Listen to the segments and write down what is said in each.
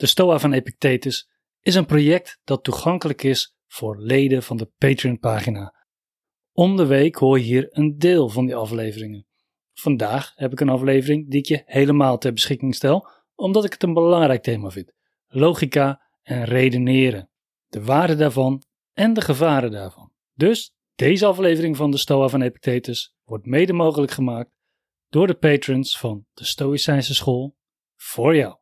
De Stoa van Epictetus is een project dat toegankelijk is voor leden van de Patreon-pagina. Om de week hoor je hier een deel van die afleveringen. Vandaag heb ik een aflevering die ik je helemaal ter beschikking stel, omdat ik het een belangrijk thema vind: logica en redeneren, de waarde daarvan en de gevaren daarvan. Dus deze aflevering van de Stoa van Epictetus wordt mede mogelijk gemaakt door de patrons van de Stoïcijnse School voor jou.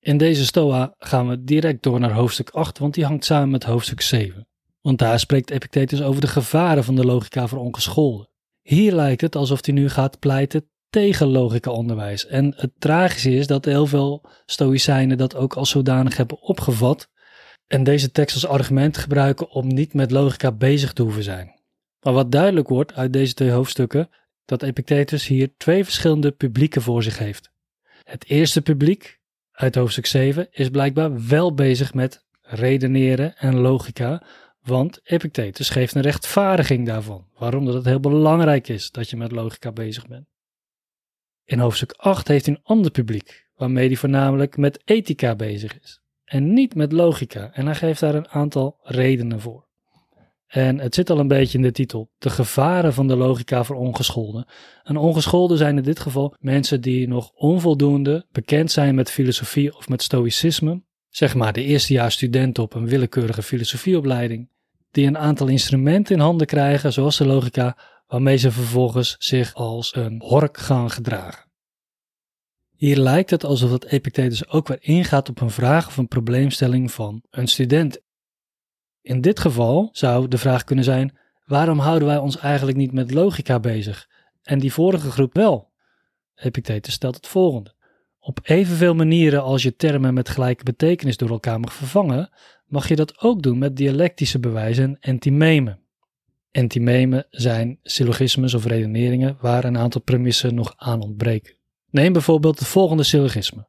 In deze Stoa gaan we direct door naar hoofdstuk 8, want die hangt samen met hoofdstuk 7. Want daar spreekt Epictetus over de gevaren van de logica voor ongescholden. Hier lijkt het alsof hij nu gaat pleiten tegen logica-onderwijs. En het tragische is dat heel veel Stoïcijnen dat ook als zodanig hebben opgevat en deze tekst als argument gebruiken om niet met logica bezig te hoeven zijn. Maar wat duidelijk wordt uit deze twee hoofdstukken, dat Epictetus hier twee verschillende publieken voor zich heeft. Het eerste publiek, uit hoofdstuk 7 is blijkbaar wel bezig met redeneren en logica, want Epictetus geeft een rechtvaardiging daarvan. Waarom dat het heel belangrijk is dat je met logica bezig bent. In hoofdstuk 8 heeft hij een ander publiek, waarmee hij voornamelijk met ethica bezig is. En niet met logica. En hij geeft daar een aantal redenen voor. En het zit al een beetje in de titel. De gevaren van de logica voor ongescholden. En ongescholden zijn in dit geval mensen die nog onvoldoende bekend zijn met filosofie of met stoïcisme. Zeg maar de eerstejaars studenten op een willekeurige filosofieopleiding. Die een aantal instrumenten in handen krijgen, zoals de logica, waarmee ze vervolgens zich als een hork gaan gedragen. Hier lijkt het alsof het Epictetus ook weer ingaat op een vraag of een probleemstelling van een student in dit geval zou de vraag kunnen zijn: waarom houden wij ons eigenlijk niet met logica bezig en die vorige groep wel? Epictetus stelt het volgende. Op evenveel manieren als je termen met gelijke betekenis door elkaar mag vervangen, mag je dat ook doen met dialectische bewijzen en entimemen. Entimemen zijn syllogismes of redeneringen waar een aantal premissen nog aan ontbreken. Neem bijvoorbeeld het volgende syllogisme.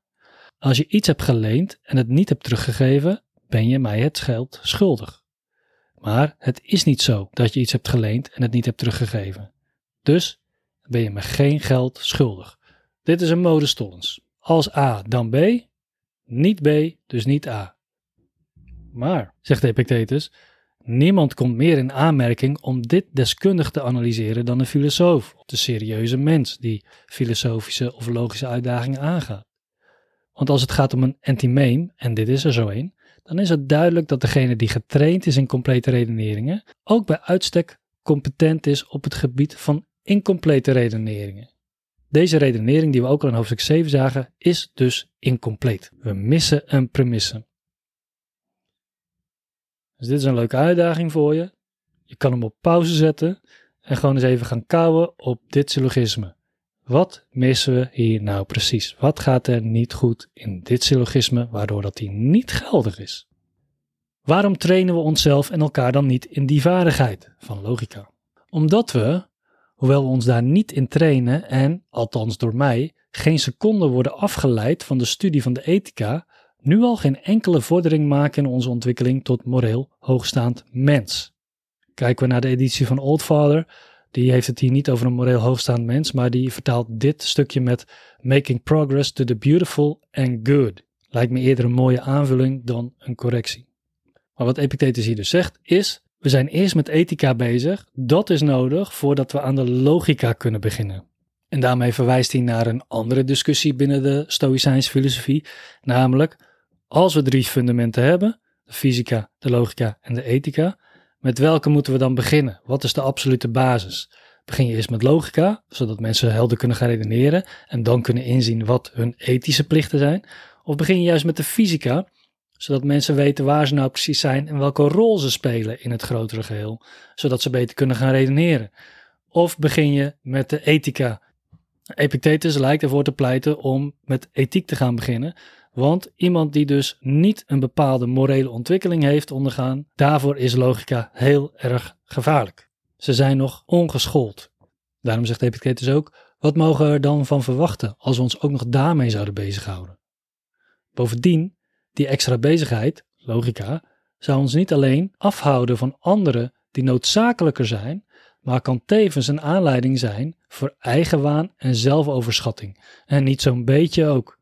Als je iets hebt geleend en het niet hebt teruggegeven, ben je mij het geld schuldig. Maar het is niet zo dat je iets hebt geleend en het niet hebt teruggegeven. Dus ben je me geen geld schuldig. Dit is een modestollens. Als A, dan B. Niet B, dus niet A. Maar, zegt Epictetus, niemand komt meer in aanmerking om dit deskundig te analyseren dan een filosoof of de serieuze mens die filosofische of logische uitdagingen aangaat. Want als het gaat om een entimeem, en dit is er zo een, dan is het duidelijk dat degene die getraind is in complete redeneringen ook bij uitstek competent is op het gebied van incomplete redeneringen. Deze redenering die we ook al in hoofdstuk 7 zagen, is dus incompleet. We missen een premisse. Dus dit is een leuke uitdaging voor je. Je kan hem op pauze zetten en gewoon eens even gaan kouwen op dit syllogisme. Wat missen we hier nou precies? Wat gaat er niet goed in dit syllogisme waardoor dat die niet geldig is? Waarom trainen we onszelf en elkaar dan niet in die vaardigheid van logica? Omdat we, hoewel we ons daar niet in trainen en, althans door mij, geen seconde worden afgeleid van de studie van de ethica, nu al geen enkele vordering maken in onze ontwikkeling tot moreel hoogstaand mens. Kijken we naar de editie van Oldfather, die heeft het hier niet over een moreel hoogstaand mens, maar die vertaalt dit stukje met Making Progress to the Beautiful and Good. Lijkt me eerder een mooie aanvulling dan een correctie. Maar wat Epictetus hier dus zegt is, we zijn eerst met ethica bezig, dat is nodig voordat we aan de logica kunnen beginnen. En daarmee verwijst hij naar een andere discussie binnen de Stoïcijnse filosofie, namelijk als we drie fundamenten hebben, de fysica, de logica en de ethica, met welke moeten we dan beginnen? Wat is de absolute basis? Begin je eerst met logica, zodat mensen helder kunnen gaan redeneren en dan kunnen inzien wat hun ethische plichten zijn? Of begin je juist met de fysica, zodat mensen weten waar ze nou precies zijn en welke rol ze spelen in het grotere geheel, zodat ze beter kunnen gaan redeneren? Of begin je met de ethica? Epictetus lijkt ervoor te pleiten om met ethiek te gaan beginnen, want iemand die dus niet een bepaalde morele ontwikkeling heeft ondergaan, daarvoor is logica heel erg gevaarlijk. Ze zijn nog ongeschoold. Daarom zegt Epictetus ook: wat mogen we er dan van verwachten als we ons ook nog daarmee zouden bezighouden? Bovendien, die extra bezigheid, logica, zou ons niet alleen afhouden van anderen die noodzakelijker zijn, maar kan tevens een aanleiding zijn voor eigenwaan en zelfoverschatting. En niet zo'n beetje ook.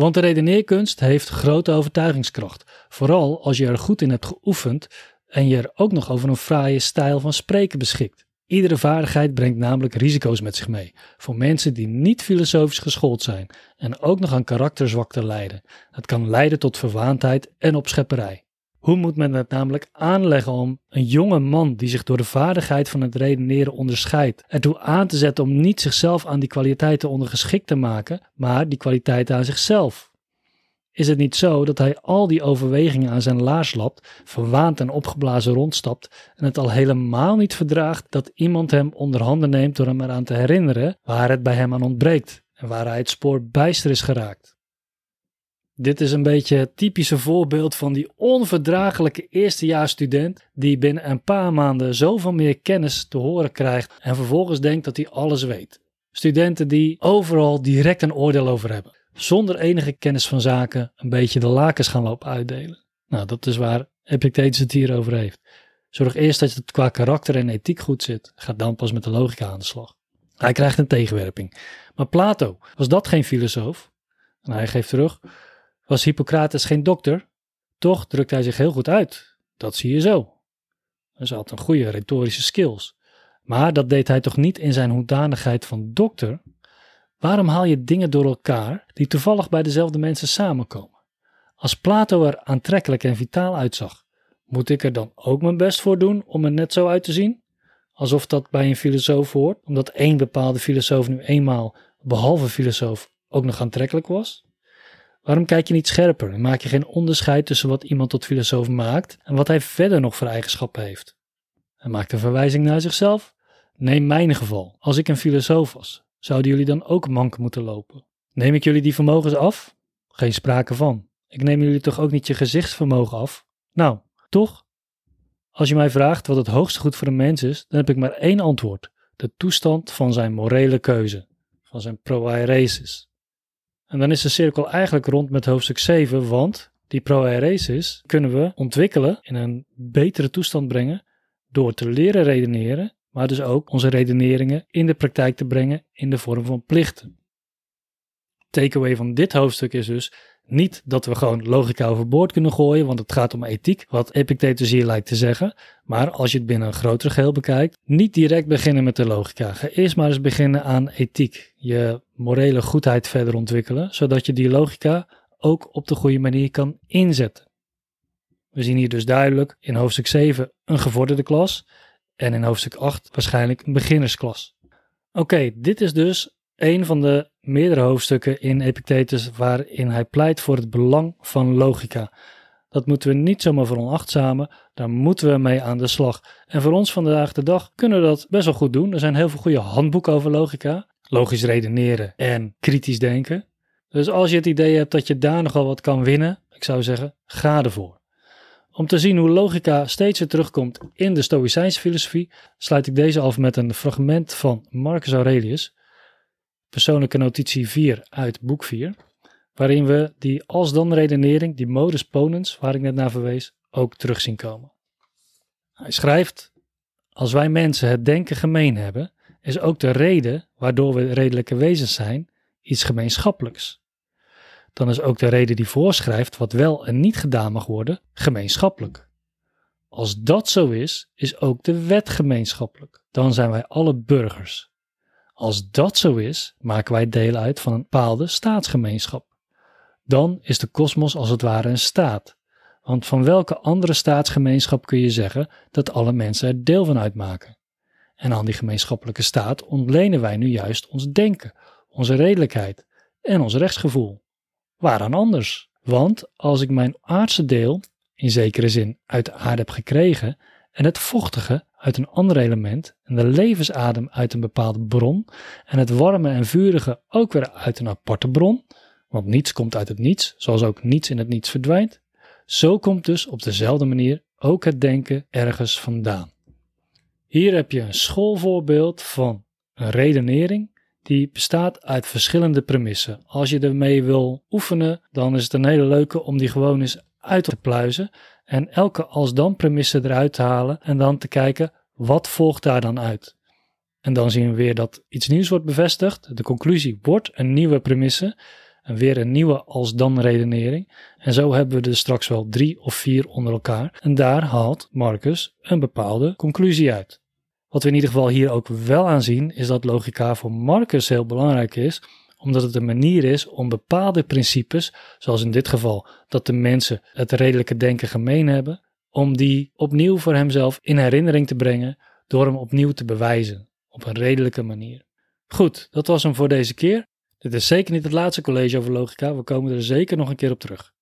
Want de redeneerkunst heeft grote overtuigingskracht, vooral als je er goed in hebt geoefend en je er ook nog over een fraaie stijl van spreken beschikt. Iedere vaardigheid brengt namelijk risico's met zich mee voor mensen die niet filosofisch geschoold zijn en ook nog aan karakterzwakte lijden. Het kan leiden tot verwaandheid en opschepperij. Hoe moet men het namelijk aanleggen om een jonge man die zich door de vaardigheid van het redeneren onderscheidt, ertoe aan te zetten om niet zichzelf aan die kwaliteiten ondergeschikt te maken, maar die kwaliteiten aan zichzelf? Is het niet zo dat hij al die overwegingen aan zijn laars lapt, verwaand en opgeblazen rondstapt en het al helemaal niet verdraagt dat iemand hem onder handen neemt door hem eraan te herinneren waar het bij hem aan ontbreekt en waar hij het spoor bijster is geraakt? Dit is een beetje het typische voorbeeld van die onverdraaglijke eerstejaarsstudent die binnen een paar maanden zoveel meer kennis te horen krijgt en vervolgens denkt dat hij alles weet. Studenten die overal direct een oordeel over hebben zonder enige kennis van zaken een beetje de lakens gaan lopen uitdelen. Nou, dat is waar Epictetus het hier over heeft. Zorg eerst dat het qua karakter en ethiek goed zit. Ga dan pas met de logica aan de slag. Hij krijgt een tegenwerping. Maar Plato, was dat geen filosoof? En hij geeft terug, was Hippocrates geen dokter? Toch drukt hij zich heel goed uit. Dat zie je zo. Hij had een goede retorische skills. Maar dat deed hij toch niet in zijn hoedanigheid van dokter, Waarom haal je dingen door elkaar die toevallig bij dezelfde mensen samenkomen? Als Plato er aantrekkelijk en vitaal uitzag, moet ik er dan ook mijn best voor doen om er net zo uit te zien? Alsof dat bij een filosoof hoort, omdat één bepaalde filosoof nu eenmaal, behalve filosoof, ook nog aantrekkelijk was? Waarom kijk je niet scherper en maak je geen onderscheid tussen wat iemand tot filosoof maakt en wat hij verder nog voor eigenschappen heeft? Hij maakt een verwijzing naar zichzelf. Neem mijn geval. Als ik een filosoof was, zouden jullie dan ook mank moeten lopen? Neem ik jullie die vermogens af? Geen sprake van. Ik neem jullie toch ook niet je gezichtsvermogen af? Nou, toch? Als je mij vraagt wat het hoogste goed voor een mens is, dan heb ik maar één antwoord: de toestand van zijn morele keuze, van zijn proairesis. En dan is de cirkel eigenlijk rond met hoofdstuk 7, want die proairesis kunnen we ontwikkelen in een betere toestand brengen door te leren redeneren maar dus ook onze redeneringen in de praktijk te brengen in de vorm van plichten. Takeaway van dit hoofdstuk is dus niet dat we gewoon logica overboord kunnen gooien, want het gaat om ethiek, wat Epictetus hier lijkt te zeggen. Maar als je het binnen een groter geheel bekijkt, niet direct beginnen met de logica. Ga eerst maar eens beginnen aan ethiek. Je morele goedheid verder ontwikkelen, zodat je die logica ook op de goede manier kan inzetten. We zien hier dus duidelijk in hoofdstuk 7 een gevorderde klas en in hoofdstuk 8 waarschijnlijk een beginnersklas. Oké, dit is dus een van de meerdere hoofdstukken in Epictetus waarin hij pleit voor het belang van logica. Dat moeten we niet zomaar veronachtzamen, daar moeten we mee aan de slag. En voor ons vandaag de dag kunnen we dat best wel goed doen. Er zijn heel veel goede handboeken over logica, logisch redeneren en kritisch denken. Dus als je het idee hebt dat je daar nogal wat kan winnen, ik zou zeggen, ga ervoor. Om te zien hoe logica steeds weer terugkomt in de Stoïcijnse filosofie, sluit ik deze af met een fragment van Marcus Aurelius, persoonlijke notitie 4 uit boek 4, waarin we die als-dan redenering, die modus ponens, waar ik net naar verwees, ook terug zien komen. Hij schrijft: Als wij mensen het denken gemeen hebben, is ook de reden waardoor we redelijke wezens zijn iets gemeenschappelijks dan is ook de reden die voorschrijft wat wel en niet gedaan mag worden gemeenschappelijk. Als dat zo is, is ook de wet gemeenschappelijk. Dan zijn wij alle burgers. Als dat zo is, maken wij deel uit van een bepaalde staatsgemeenschap. Dan is de kosmos als het ware een staat. Want van welke andere staatsgemeenschap kun je zeggen dat alle mensen er deel van uitmaken? En aan die gemeenschappelijke staat ontlenen wij nu juist ons denken, onze redelijkheid en ons rechtsgevoel. Waaraan anders? Want als ik mijn aardse deel, in zekere zin, uit de aarde heb gekregen en het vochtige uit een ander element en de levensadem uit een bepaalde bron en het warme en vurige ook weer uit een aparte bron, want niets komt uit het niets, zoals ook niets in het niets verdwijnt, zo komt dus op dezelfde manier ook het denken ergens vandaan. Hier heb je een schoolvoorbeeld van een redenering die bestaat uit verschillende premissen. Als je ermee wil oefenen, dan is het een hele leuke om die gewoon eens uit te pluizen en elke als-dan premisse eruit te halen en dan te kijken wat volgt daar dan uit. En dan zien we weer dat iets nieuws wordt bevestigd. De conclusie wordt een nieuwe premisse. en weer een nieuwe als-dan redenering. En zo hebben we er straks wel drie of vier onder elkaar. En daar haalt Marcus een bepaalde conclusie uit. Wat we in ieder geval hier ook wel aan zien, is dat logica voor Marcus heel belangrijk is, omdat het een manier is om bepaalde principes, zoals in dit geval dat de mensen het redelijke denken gemeen hebben, om die opnieuw voor hemzelf in herinnering te brengen door hem opnieuw te bewijzen op een redelijke manier. Goed, dat was hem voor deze keer. Dit is zeker niet het laatste college over logica, we komen er zeker nog een keer op terug.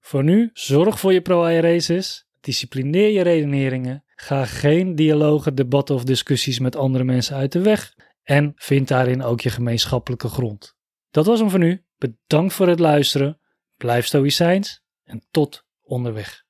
Voor nu, zorg voor je pro-races, disciplineer je redeneringen, ga geen dialogen, debatten of discussies met andere mensen uit de weg en vind daarin ook je gemeenschappelijke grond. Dat was hem voor nu. Bedankt voor het luisteren. Blijf stoïcijns en tot onderweg.